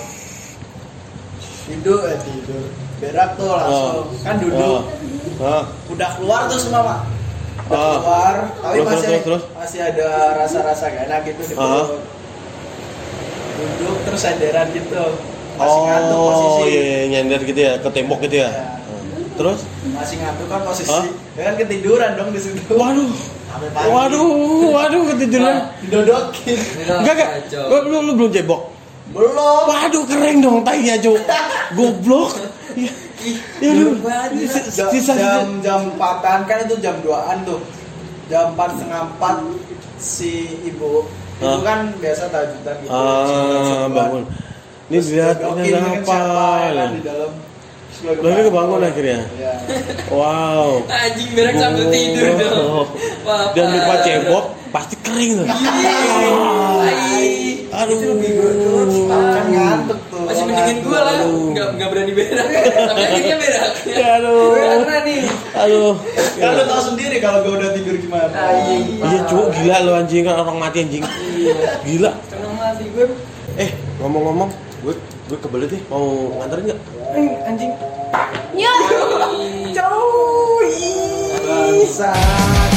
Tidur, eh tidur. Berak tuh langsung. Kan duduk. Ah. Udah keluar tuh semua, Mak. Udah Ah. keluar, tapi Terus, masih terus, terus? masih ada rasa-rasa gak enak gitu di perut. Duduk terus sadaran gitu. Masih ngantuk Oh, posisi. iya, iya, nyender gitu ya, ke tembok gitu ya. Ya. Terus? Masih ngantuk kan posisi. Hah? Ya kan ketiduran dong di situ. Waduh, waduh, waduh ketiduran. Didodokin. Enggak, enggak. Lu, lu, lu belum cebok. Belum. Waduh, kering dong tainya, Cuk. Goblok. Ya, ya lu. Jam, Sisa, jam jam empatan kan itu jam 2an tuh. Jam empat setengah empat si ibu itu Hah? kan biasa tajudan gitu. Ah, bangun. Ini dilihat ini apa? kan di dalam. Lalu kebangun akhirnya. Iya. Wow. Anjing berak sambil tidur dong. Oh. Wah, Dan lupa cebok, pasti kering tuh. Ai. Aduh. Itu lebih kan ngantuk tuh. Masih mendingin gue lah, Aduh. nggak nggak berani berak. Tapi akhirnya berak. Aduh. Karena nih. Aduh. Kan lu tahu sendiri kalau gue udah tidur gimana. Anjing. Iya, Cuk, gila lu anjing kan orang mati anjing. Gila. Karena mati gue. Eh, ngomong-ngomong, gue gue kebelet nih mau nganterin nggak? Anjing. Ya. Bangsa.